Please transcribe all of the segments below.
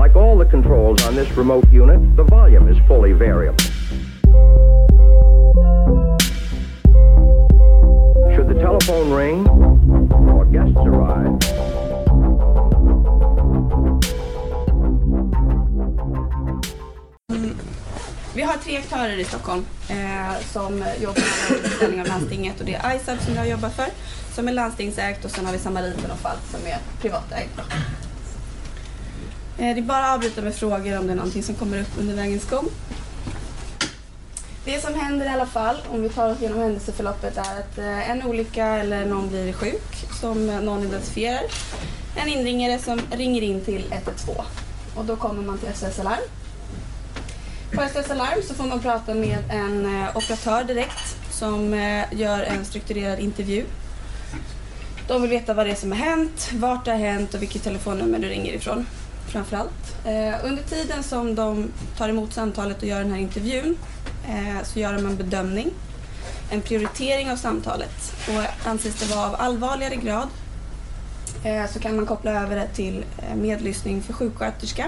Like all the controls on this remote unit, the volume is fully variable. Should the telephone ring or guests arrive, Vi har tre aktörer i Stockholm eh, som jobbar med beställning av landstinget och det är ISAB som jag jobbar för som är landstingsägt och sen har vi Samariten och Falk som är privatägt. Eh, det är bara att avbryta med frågor om det är någonting som kommer upp under vägens gång. Det som händer i alla fall, om vi tar oss igenom händelseförloppet, är att eh, en olycka eller någon blir sjuk som någon identifierar. En inringare som ringer in till 112 och då kommer man till SOS Alarm. På SOS Alarm så får man prata med en eh, operatör direkt som gör en strukturerad intervju. De vill veta vad det är som har hänt, vart det har hänt och vilket telefonnummer du ringer ifrån. Framförallt. Eh, under tiden som de tar emot samtalet och gör den här intervjun eh, så gör de en bedömning, en prioritering av samtalet. Och anses det vara av allvarligare grad eh, så kan man koppla över det till eh, medlyssning för sjuksköterska.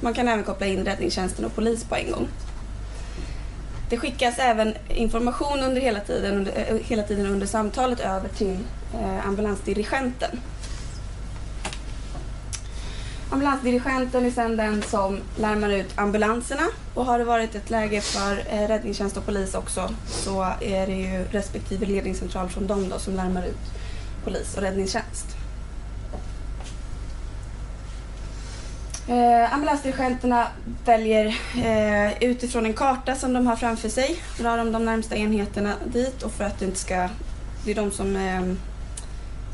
Man kan även koppla in räddningstjänsten och polis på en gång. Det skickas även information under hela tiden, under, eh, hela tiden under samtalet över till eh, ambulansdirigenten. Ambulansdirigenten är sedan den som larmar ut ambulanserna och har det varit ett läge för eh, räddningstjänst och polis också så är det ju respektive ledningscentral från dem då som larmar ut polis och räddningstjänst. Eh, ambulansdirigenterna väljer eh, utifrån en karta som de har framför sig, drar de de närmsta enheterna dit och för att det inte ska... Det är de som eh,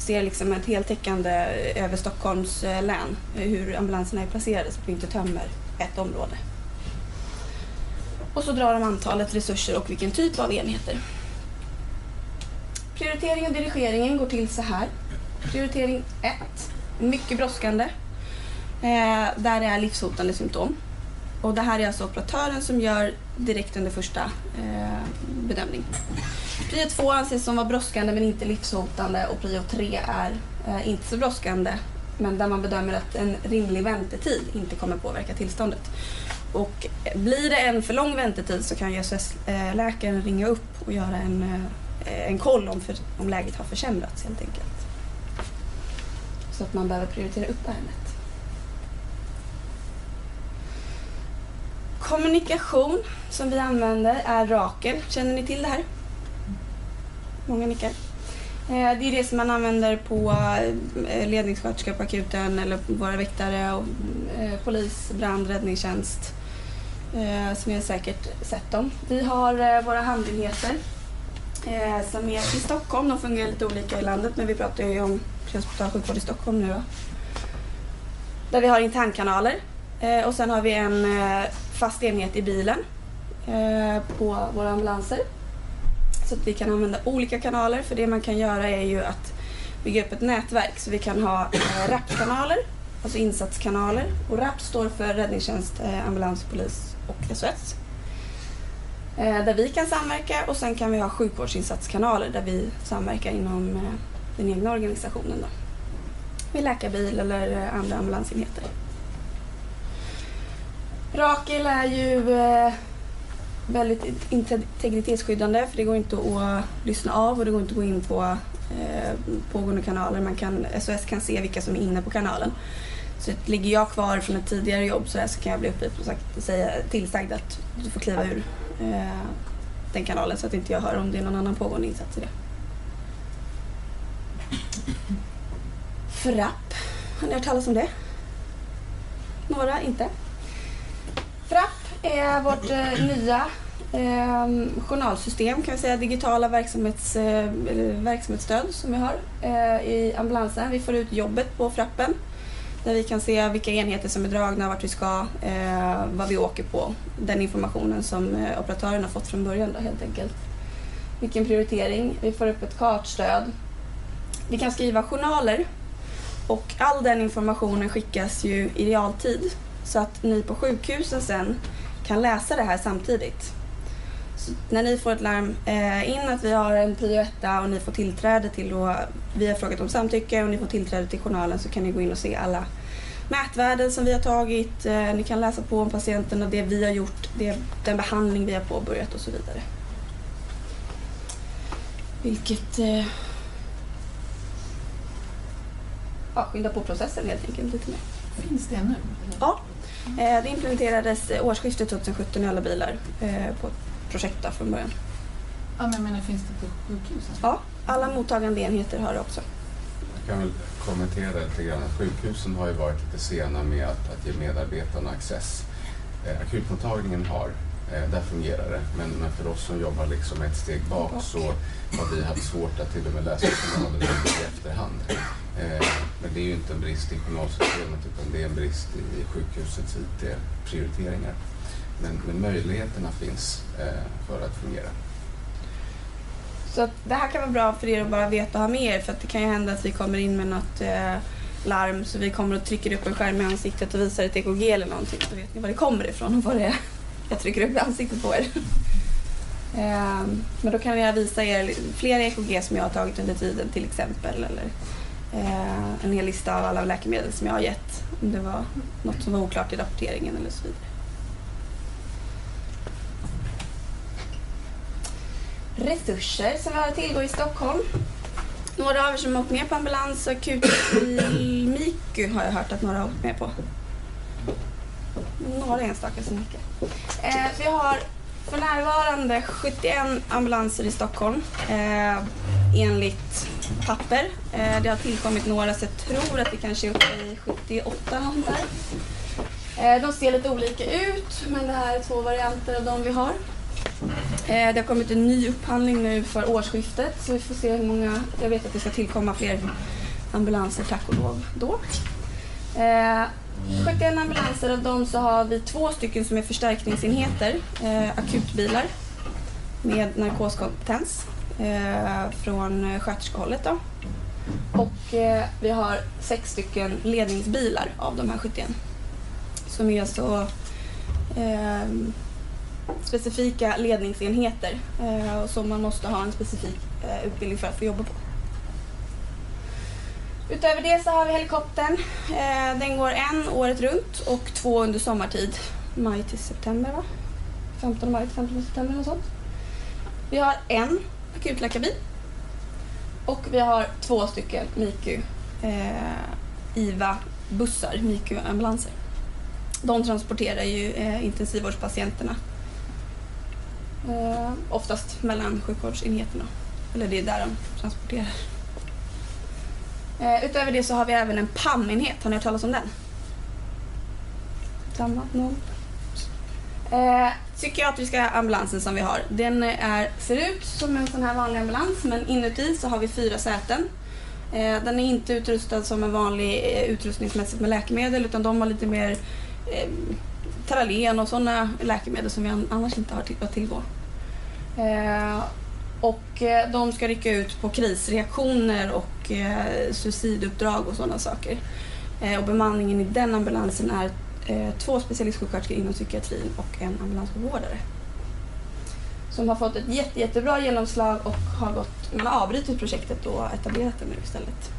ser liksom ett heltäckande eh, över Stockholms eh, län, eh, hur ambulanserna är placerade så att vi inte tömmer ett område. Och så drar de antalet resurser och vilken typ av enheter. Prioritering och dirigeringen går till så här. Prioritering 1, mycket brådskande. Eh, där det är livshotande symptom. Och det här är alltså operatören som gör direkt under första eh, bedömning. Prio 2 anses som vara brådskande men inte livshotande och prio 3 är eh, inte så brådskande men där man bedömer att en rimlig väntetid inte kommer påverka tillståndet. Och blir det en för lång väntetid så kan SOS-läkaren ringa upp och göra en, eh, en koll om, för, om läget har försämrats helt enkelt. Så att man behöver prioritera upp ärendet. Kommunikation som vi använder är Rakel. Känner ni till det här? Många nickar. Eh, Det är det som man använder på eh, ledningssköterska på akuten eller våra väktare, och eh, polis, brand, räddningstjänst. Eh, Så ni har säkert sett dem. Vi har eh, våra handenheter eh, som är i Stockholm. De fungerar lite olika i landet men vi pratar ju om prehospital sjukvård i Stockholm nu då. Där vi har internkanaler eh, och sen har vi en eh, fast enhet i bilen eh, på våra ambulanser. Så att vi kan använda olika kanaler för det man kan göra är ju att bygga upp ett nätverk så vi kan ha eh, RAP-kanaler, alltså insatskanaler och RAP står för räddningstjänst, eh, ambulans, polis och SOS. Eh, där vi kan samverka och sen kan vi ha sjukvårdsinsatskanaler där vi samverkar inom eh, den egna organisationen då. Med läkarbil eller eh, andra ambulansenheter. Rakel är ju eh, väldigt integritetsskyddande för det går inte att lyssna av och det går inte att gå in på eh, pågående kanaler. Man kan, SOS kan se vilka som är inne på kanalen. Så ligger jag kvar från ett tidigare jobb så, så kan jag bli uppgift och sagt, säga, tillsagd att du får kliva ur eh, den kanalen så att inte jag hör om det är någon annan pågående insats i det. Frapp, har ni hört talas om det? Några inte? Frapp är vårt eh, nya eh, journalsystem kan vi säga, digitala verksamhets, eh, verksamhetsstöd som vi har eh, i ambulansen. Vi får ut jobbet på Frappen där vi kan se vilka enheter som är dragna, vart vi ska, eh, vad vi åker på. Den informationen som eh, operatören har fått från början då, helt enkelt. Vilken prioritering. Vi får upp ett kartstöd. Vi kan skriva journaler och all den informationen skickas ju i realtid så att ni på sjukhusen sen kan läsa det här samtidigt. Så när ni får ett larm eh, in att vi har en prio och ni får tillträde till då, vi har frågat om samtycke och ni får tillträde till journalen så kan ni gå in och se alla mätvärden som vi har tagit. Eh, ni kan läsa på om patienten och det vi har gjort, det, den behandling vi har påbörjat och så vidare. Vilket eh, ja, skyndar på processen helt enkelt lite mer. Finns det nu? Ja, eh, det implementerades årsskiftet 2017 i alla bilar eh, på ett projekt där från början. Ja, men jag menar, finns det på sjukhusen? Ja, alla mottagande enheter har det också. Jag kan väl kommentera lite grann. Sjukhusen har ju varit lite sena med att, att ge medarbetarna access. Eh, akutmottagningen har, där fungerar det. Men, men för oss som jobbar liksom ett steg bak så har vi haft svårt att till och med läsa journaler i efterhand. Eh, men det är ju inte en brist i journalsystemet utan det är en brist i sjukhusets IT-prioriteringar. Men, men möjligheterna finns eh, för att fungera. Så att det här kan vara bra för er att bara veta och ha med er för att det kan ju hända att vi kommer in med något eh, larm så vi kommer och trycker upp en skärm i ansiktet och visar ett EKG eller någonting så vet ni var det kommer ifrån och vad det är jag trycker upp i ansiktet på er. eh, men då kan jag visa er flera EKG som jag har tagit under tiden till exempel eller eh, en hel lista av alla läkemedel som jag har gett om det var något som var oklart i rapporteringen eller så vidare. resurser som vi har att tillgå i Stockholm. Några av er som har åkt med på ambulans och akutbil MIKU har jag hört att några har åkt med på. Några enstaka så mycket. Eh, vi har för närvarande 71 ambulanser i Stockholm eh, enligt papper. Eh, det har tillkommit några så jag tror att det kanske är uppe i 78 någon där. Eh, de ser lite olika ut men det här är två varianter av de vi har. Eh, det har kommit en ny upphandling nu för årsskiftet så vi får se hur många, jag vet att det ska tillkomma fler ambulanser tack och lov då. Eh, 71 eh, ambulanser, av dem så har vi två stycken som är förstärkningsenheter, eh, akutbilar med narkoskompetens eh, från sköterskehållet. Då. Och eh, vi har sex stycken ledningsbilar av de här 71 som är så ehm, specifika ledningsenheter eh, som man måste ha en specifik eh, utbildning för att få jobba på. Utöver det så har vi helikoptern. Eh, den går en året runt och två under sommartid. Maj till september va? 15 maj till 15 september och sånt. Vi har en akutläkarbil. Och vi har två stycken MIKU eh, IVA-bussar, MIKU-ambulanser. De transporterar ju eh, intensivvårdspatienterna Eh, oftast mellan sjukvårdsenheterna. Eller det är där de transporterar. Eh, utöver det så har vi även en PAM-enhet. Har ni hört talas om den? Samma? Någon? Eh, psykiatriska ambulansen som vi har, den är, ser ut som en sån här vanlig ambulans men inuti så har vi fyra säten. Eh, den är inte utrustad som en vanlig eh, utrustningsmässigt med läkemedel utan de har lite mer eh, Tralen och sådana läkemedel som vi annars inte har att tillgå. Eh, och eh, de ska rycka ut på krisreaktioner och eh, suiciduppdrag och sådana saker. Eh, och bemanningen i den ambulansen är två specialistsjuksköterskor inom psykiatrin och en ambulanssjukvårdare. Som har fått ett jätte, jättebra genomslag och har gått, man har avbrutit projektet och etablerat det nu istället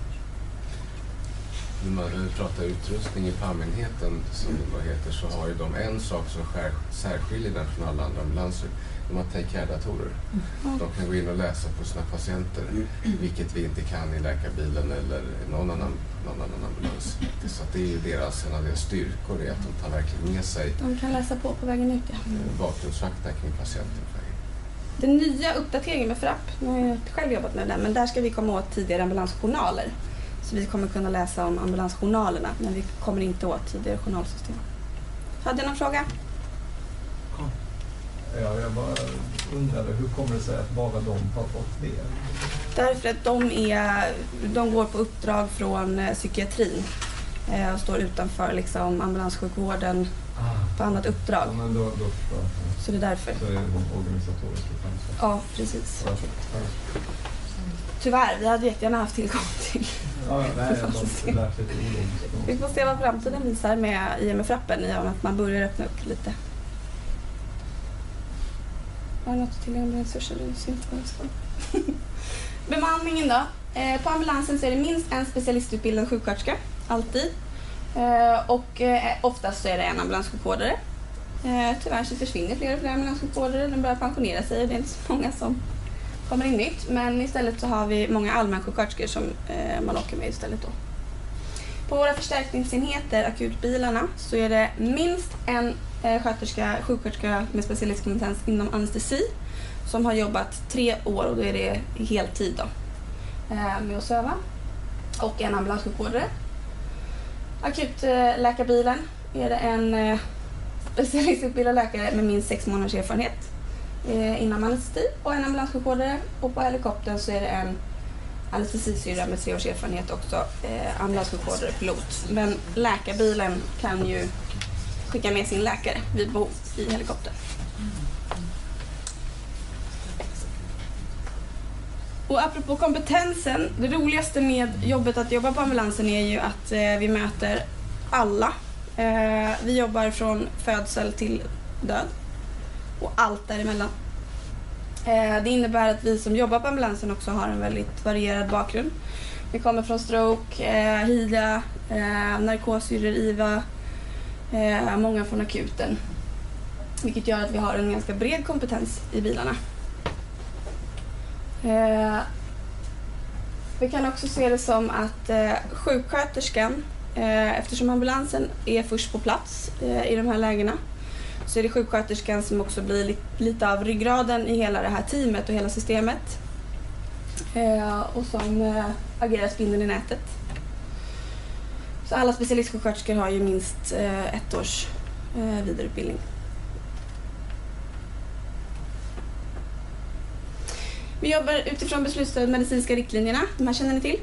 när man pratar utrustning i allmänheten som det heter så har ju de en sak som skär, särskiljer den från alla andra ambulanser. De har take care-datorer. Mm. De kan gå in och läsa på sina patienter, vilket vi inte kan i läkarbilen eller någon annan, någon annan ambulans. Så det är ju deras, en av deras styrkor är att de tar verkligen med sig De kan läsa på på vägen ut, ja. Eh, bakgrundsfakta kring patienten. Den nya uppdateringen med FRAP, nu har jag själv jobbat med den, men där ska vi komma åt tidigare ambulansjournaler. Så vi kommer kunna läsa om ambulansjournalerna men vi kommer inte åt tidigare journalsystem. Hade du någon fråga? Ja, jag bara undrade hur kommer det sig att bara de har fått det? Därför att de, är, de går på uppdrag från eh, psykiatrin eh, och står utanför liksom, ambulanssjukvården ah. på annat uppdrag. Ja, då, då Så det är därför. Så är det organisatoriskt Ja, precis. Tyvärr, vi hade jättegärna haft tillgång till Ja, nej, Vi får se vad framtiden visar med IMF-appen i och med att man börjar öppna upp lite. Har något till resurser? Bemanningen då? Eh, på ambulansen så är det minst en specialistutbildad sjuksköterska, alltid. Eh, och eh, oftast så är det en ambulanssjukvårdare. Tyvärr så försvinner fler och fler ambulanssjukvårdare. De börjar pensionera sig och det är inte så många som kommer in nytt. Men istället så har vi många allmänsjuksköterskor som man åker med istället då. På våra förstärkningsenheter, akutbilarna, så är det minst en eh, sköterska, sjuksköterska med specialistkompetens inom anestesi som har jobbat tre år och då är det heltid då, eh, med att söva. Och en ambulanssjukvårdare. Akutläkarbilen eh, är det en specialistutbildad läkare med minst sex månaders erfarenhet inom anestesi och en ambulanssjukvårdare. Och på helikoptern så är det en anestesisyrra med tre års erfarenhet också, eh, ambulanssjukvårdare, pilot. Men läkarbilen kan ju skicka med sin läkare vid behov i helikoptern. Och apropå kompetensen, det roligaste med jobbet att jobba på ambulansen är ju att eh, vi möter alla. Eh, vi jobbar från födsel till död och allt däremellan. Eh, det innebär att vi som jobbar på ambulansen också har en väldigt varierad bakgrund. Vi kommer från stroke, eh, HIA, eh, IVA, eh, många från akuten. Vilket gör att vi har en ganska bred kompetens i bilarna. Eh, vi kan också se det som att eh, sjuksköterskan, eh, eftersom ambulansen är först på plats eh, i de här lägena, så är det sjuksköterskan som också blir li lite av ryggraden i hela det här teamet och hela systemet. Eh, och som eh, agerar spindeln i nätet. Så alla specialistsjuksköterskor har ju minst eh, ett års eh, vidareutbildning. Vi jobbar utifrån beslutsstöd, medicinska riktlinjerna. De här känner ni till.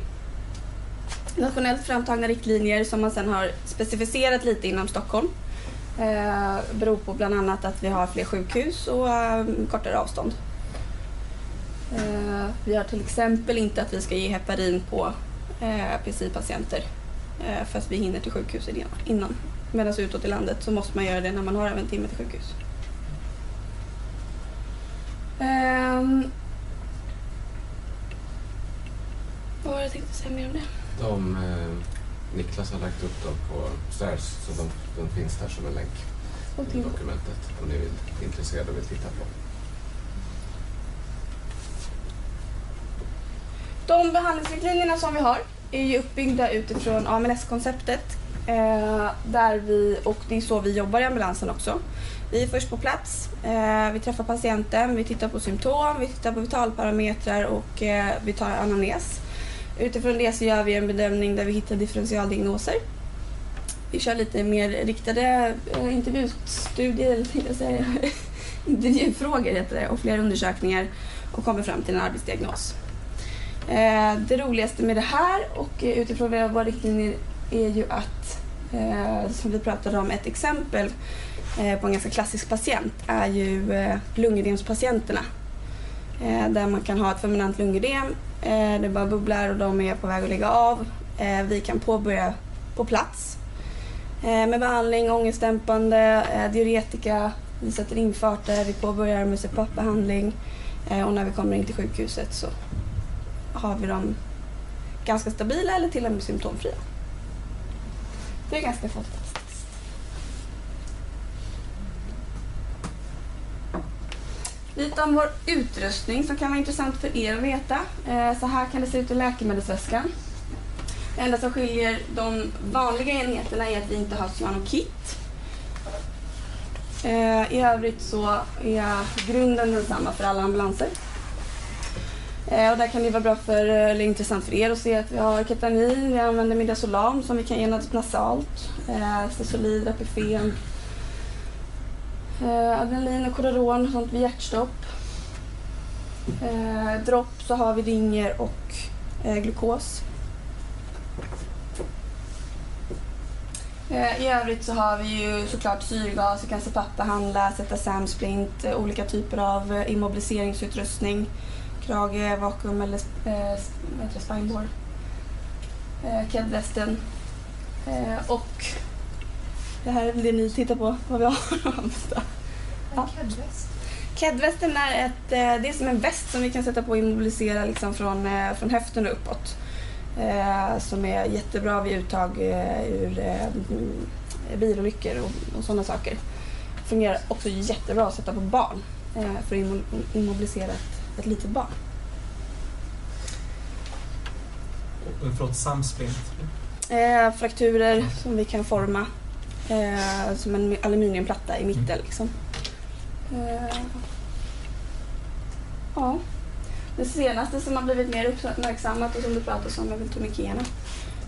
Nationellt framtagna riktlinjer som man sedan har specificerat lite inom Stockholm. Eh, beror på bland annat att vi har fler sjukhus och eh, kortare avstånd. Eh, vi har till exempel inte att vi ska ge heparin på eh, PCI-patienter eh, för att vi hinner till sjukhuset innan. Medan utåt i landet så måste man göra det när man har en timme till sjukhus. Ehm. Vad var det jag tänkte säga mer om det? De, eh, Niklas har lagt upp dem på Stairs så de, de finns där som en länk Och i dokumentet om ni vill, är intresserade och vill titta på. De behandlingsriktlinjerna som vi har är ju uppbyggda utifrån AMLS-konceptet. Eh, där vi, och det är så vi jobbar i ambulansen också. Vi är först på plats, eh, vi träffar patienten, vi tittar på symptom, vi tittar på vitalparametrar och eh, vi tar anamnes. Utifrån det så gör vi en bedömning där vi hittar differentialdiagnoser. Vi kör lite mer riktade eh, intervjustudier, eller jag säga, intervjufrågor heter det, och fler undersökningar och kommer fram till en arbetsdiagnos. Eh, det roligaste med det här och utifrån våra riktlinjer är ju att, eh, som vi pratade om, ett exempel på en ganska klassisk patient är ju lungödemspatienterna. Eh, där man kan ha ett feminant lungödem, eh, det bara bubblar och de är på väg att lägga av. Eh, vi kan påbörja på plats eh, med behandling, ångestdämpande, eh, diuretika, vi sätter infarter, vi påbörjar med CPAP-behandling eh, och när vi kommer in till sjukhuset så har vi dem ganska stabila eller till och med symptomfria. Det är ganska fantastiskt. Lite om vår utrustning som kan vara intressant för er att veta. Eh, så här kan det se ut i läkemedelsväskan. Det enda som skiljer de vanliga enheterna är att vi inte har cyanokit. Eh, I övrigt så är grunden densamma för alla ambulanser. Eh, och där kan det vara bra för, eller intressant för er att se att vi har ketamin, vi använder midazolam som vi kan ge nasalt, Stesolid, Apifen, eh, adrenalin och Codaron och sånt vid hjärtstopp. Eh, dropp så har vi ringer och eh, glukos. Eh, I övrigt så har vi ju såklart syrgas, vi kan CPAP-behandla, sätta samsplint, eh, olika typer av eh, immobiliseringsutrustning krage, vakuum eller eh, spineboard. Eh, kedvästen. Eh, och det här är väl det ni tittar på, vad vi har Halmstad. Ja. Kedvästen är, ett, eh, det är som en väst som vi kan sätta på och immobilisera liksom från, eh, från höften och uppåt. eh, som är jättebra vid uttag eh, ur eh, bilolyckor och, och sådana saker. Fungerar också jättebra att sätta på barn eh, för att immo- immobilisera ett, ett litet barn. Förlåt, samsplint. Eh, frakturer som vi kan forma eh, som en aluminiumplatta i mitten. Liksom. Eh, ja. Det senaste som har blivit mer uppmärksammat och som det pratas om är väl tourniqueterna.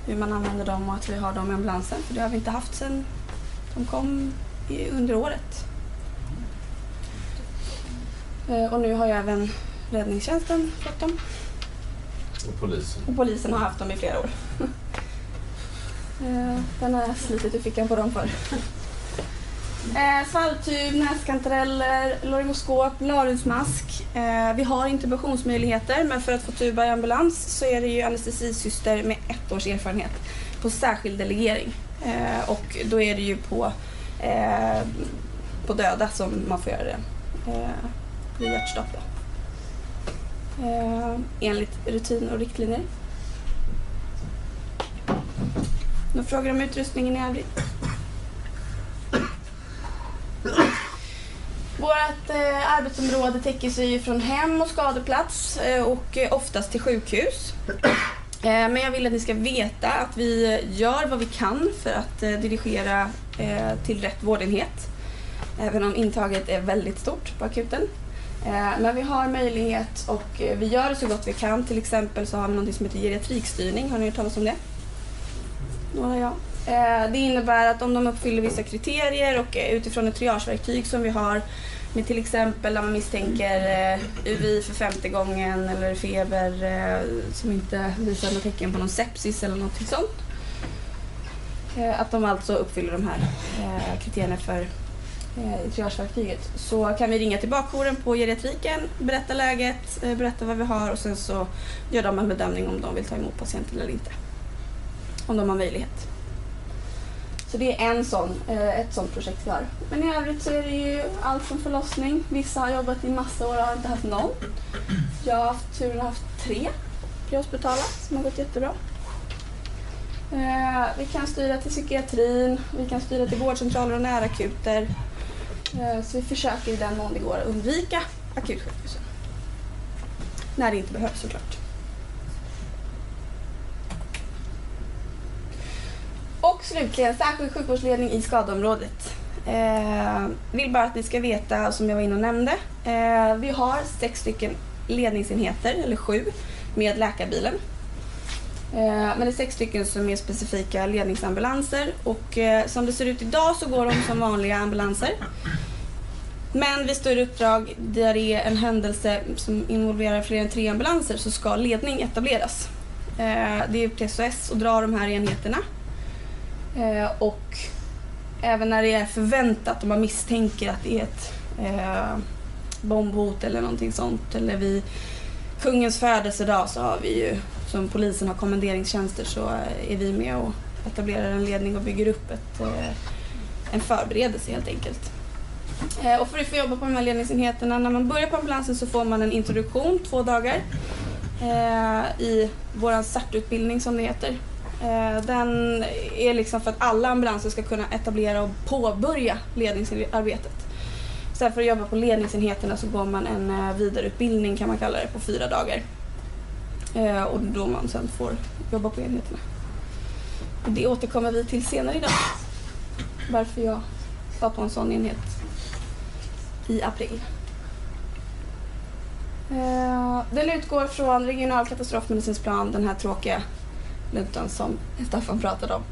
Hur man använder dem och att vi har dem i ambulansen. För det har vi inte haft sedan de kom i, under året. Eh, och nu har ju även räddningstjänsten fått dem. Och polisen. Och polisen har haft dem i flera år. Eh, den har jag slitit ur fickan på dem för. Eh, Svalgtub, näskantareller, laryngoskop, larynxmask. Eh, vi har intubationsmöjligheter men för att få tuba i ambulans så är det ju anestesisyster med ett års erfarenhet på särskild delegering. Eh, och då är det ju på, eh, på döda som man får göra det. Eh, vid hjärtstopp då. Eh, enligt rutin och riktlinjer. Några frågor om utrustningen i övrigt? Vårt eh, arbetsområde täcker sig från hem och skadeplats eh, och eh, oftast till sjukhus. Eh, men jag vill att ni ska veta att vi gör vad vi kan för att eh, dirigera eh, till rätt vårdenhet. Även om intaget är väldigt stort på akuten. Eh, Men vi har möjlighet och eh, vi gör det så gott vi kan. Till exempel så har vi något som heter geriatrikstyrning. Har ni hört talas om det? Några ja. Eh, det innebär att om de uppfyller vissa kriterier och utifrån ett triageverktyg som vi har med till exempel när man misstänker eh, UVI för femte gången eller feber eh, som inte visar några tecken på någon sepsis eller något sånt. Att de alltså uppfyller de här kriterierna för triageverktyget. Så kan vi ringa till bakjouren på geriatriken, berätta läget, berätta vad vi har och sen så gör de en bedömning om de vill ta emot patienten eller inte. Om de har möjlighet. Så det är en sån, eh, ett sånt projekt vi har. Men i övrigt så är det ju allt från förlossning. Vissa har jobbat i massa år och har inte haft någon. Jag har haft turen att ha haft tre prehospitala som har gått jättebra. Eh, vi kan styra till psykiatrin, vi kan styra till vårdcentraler och närakuter. Eh, så vi försöker i den mån det går att undvika akutsjukhusen. När det inte behövs såklart. Och slutligen särskild sjukvårdsledning i skadeområdet. Eh, vill bara att ni ska veta, som jag var inne och nämnde, eh, vi har sex stycken ledningsenheter, eller sju, med läkarbilen. Eh, men det är sex stycken som är specifika ledningsambulanser och eh, som det ser ut idag så går de som vanliga ambulanser. Men vid större uppdrag där det är en händelse som involverar fler än tre ambulanser så ska ledning etableras. Eh, det är upp till SOS att dra de här enheterna. Eh, och även när det är förväntat och man misstänker att det är ett eh, bombhot eller någonting sånt eller vid kungens födelsedag så har vi ju, som polisen har kommenderingstjänster så är vi med och etablerar en ledning och bygger upp ett, eh, en förberedelse helt enkelt. Eh, och för att få jobba på de här ledningsenheterna, när man börjar på ambulansen så får man en introduktion två dagar eh, i vår CERT-utbildning som det heter. Eh, den är liksom för att alla ambulanser ska kunna etablera och påbörja ledningsarbetet. Istället för att jobba på ledningsenheterna så går man en eh, vidareutbildning kan man kalla det på fyra dagar. Eh, och då man sen får jobba på enheterna. Det återkommer vi till senare idag. Varför jag var på en sån enhet i april. Den utgår från regional katastrofmedicinsplan, den här tråkiga luntan som Staffan pratade om.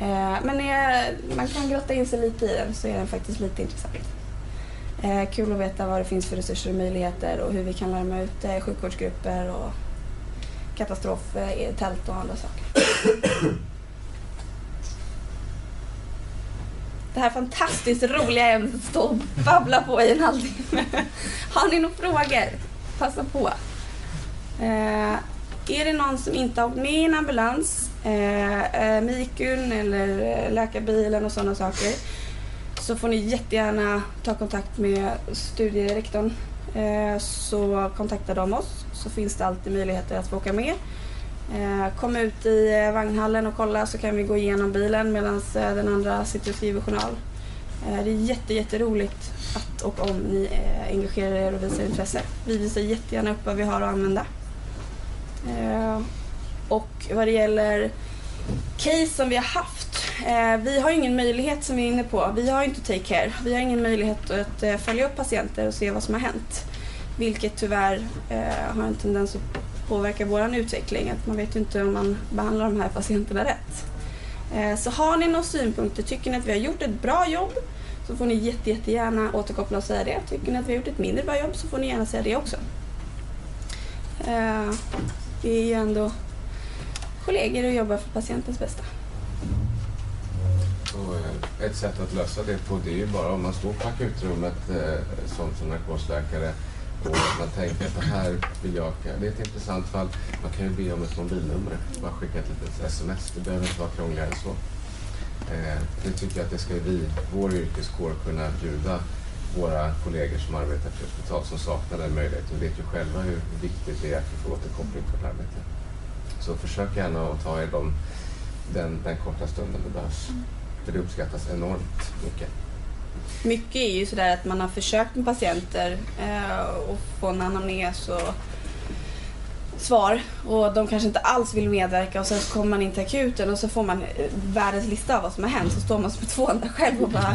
Eh, Men är, man kan grotta in sig lite i den så är den faktiskt lite intressant. Eh, Kul att veta vad det finns för resurser och möjligheter och hur vi kan larma ut eh, sjukvårdsgrupper och katastroftält eh, och andra saker. Det här fantastiskt roliga ämnet att stå och babbla på i en halvtimme. Har ni några frågor? Passa på. Eh, är det någon som inte har åkt med i en ambulans, eh, eh Mikun eller eh, läkarbilen och sådana saker, så får ni jättegärna ta kontakt med studierektorn. Eh, så kontaktar de oss, så finns det alltid möjligheter att få åka med. Eh, kom ut i eh, vagnhallen och kolla så kan vi gå igenom bilen medan eh, den andra sitter och skriver journal. Eh, det är jätte, jätteroligt att och om ni engagerar er och visar intresse. Vi visar jättegärna upp vad vi har att använda. Eh, och vad det gäller case som vi har haft. Eh, vi har ingen möjlighet som vi är inne på. Vi har inte take care. Vi har ingen möjlighet att eh, följa upp patienter och se vad som har hänt. Vilket tyvärr har en tendens att påverka vår utveckling. Att man vet ju inte om man behandlar de här patienterna rätt. Så har ni några synpunkter, tycker ni att vi har gjort ett bra jobb så får ni jätte, jättegärna återkoppla och säga det. Tycker ni att vi har gjort ett mindre bra jobb så får ni gärna säga det också. Vi är ju ändå kollegor och jobbar för patientens bästa. Och eh, ett sätt att lösa det på det är ju bara om man står på akutrummet eh, som, som narkosläkare och man tänker att det här vill jag... Det är ett intressant fall. Man kan ju be om ett mobilnummer. Bara skicka ett litet sms. Det behöver inte vara krångligare än så. Eh, det tycker jag att det ska vi, vår yrkeskår, kunna bjuda våra kollegor som arbetar på hospital som saknar den möjligheten. Vi vet ju själva hur viktigt det är att vi får återkoppling på vårt arbete. Så försök gärna att ta er dem den, den korta stunden det behövs. För det uppskattas enormt mycket. Mycket är ju sådär att man har försökt med patienter eh, och få en anamnes och svar och de kanske inte alls vill medverka och sen så kommer man in till akuten och så får man eh, världens lista av vad som har hänt så står man som ett fån där själv och bara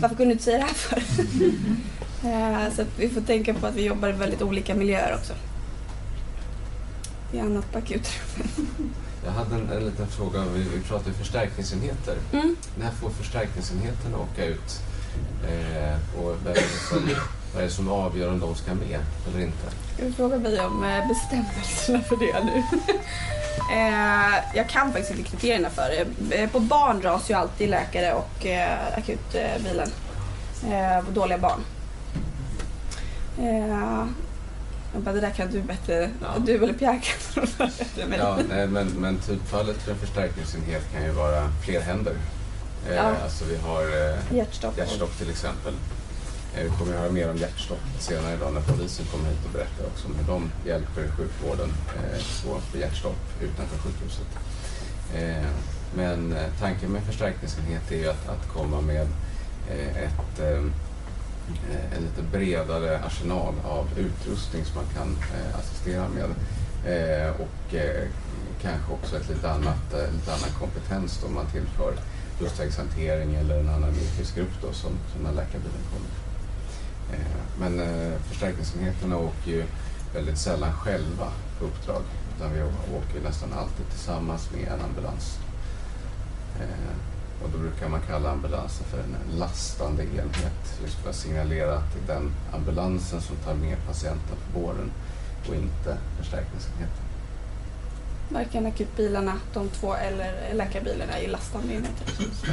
varför kunde du inte säga det här för? eh, så vi får tänka på att vi jobbar i väldigt olika miljöer också. Är annat på akutrummet. Jag hade en, en liten fråga. Vi, vi pratade ju förstärkningsenheter. Mm. När får förstärkningsenheterna åka ut? Eh, och vad är det som avgör om de ska med eller inte? Du fråga mig om eh, bestämmelserna för det nu? eh, jag kan faktiskt inte kriterierna för det. Eh, På barn dras ju alltid läkare och akutbilen. På dåliga barn. Jag bara, det där kan du bättre. Ja. Du eller Pierre kan Ja, nej, men, men typfallet för en förstärkningsenhet kan ju vara fler händer. Ja. Alltså vi har eh, Hjärtstopp. hjärtstopp till exempel. Vi kommer att höra mer om hjärtstopp senare idag när polisen kommer hit och berättar också om hur de hjälper sjukvården eh, på, hjärtstopp utanför sjukhuset. Eh, men eh, tanken med förstärkningsenhet är ju att, att komma med eh, ett, eh, en lite bredare arsenal av utrustning som man kan assistera med. Och kanske också ett lite annat, lite annan kompetens då man tillför luftvägshantering eller en annan yrkesgrupp då som, som när läkarbilen kommer. Eh, men eh, förstärkningsenheterna åker ju väldigt sällan själva på uppdrag utan vi åker nästan alltid tillsammans med en ambulans. Eh, och då brukar man kalla ambulansen för en lastande enhet just för att signalera att det är den ambulansen som tar med patienten på våren och inte förstärkningsenheten. Varken akutbilarna, de två, eller läkarbilarna är lastande enheter.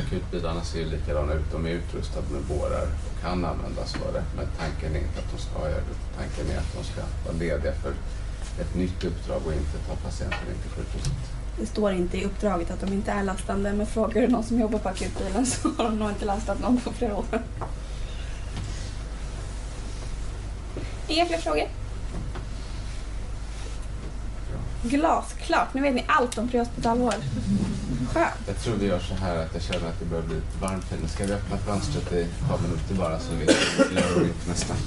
Akutbilarna ser ju likadana ut. De är utrustade med bårar och kan användas för det. Men tanken är inte att de ska göra det. Tanken är att de ska vara lediga för ett nytt uppdrag och inte ta patienten in till sjukhuset. Det står inte i uppdraget att de inte är lastande men frågar du någon som jobbar på akutbilen så har de nog inte lastat någon på flera år. Inga fler frågor? Glasklart, nu vet ni allt om prehospitalvård. Skönt. Jag tror vi gör så här att jag känner att det börjar bli lite varmt här. Nu ska vi öppna fönstret i ett par minuter bara så vi gör det nästa. nästan.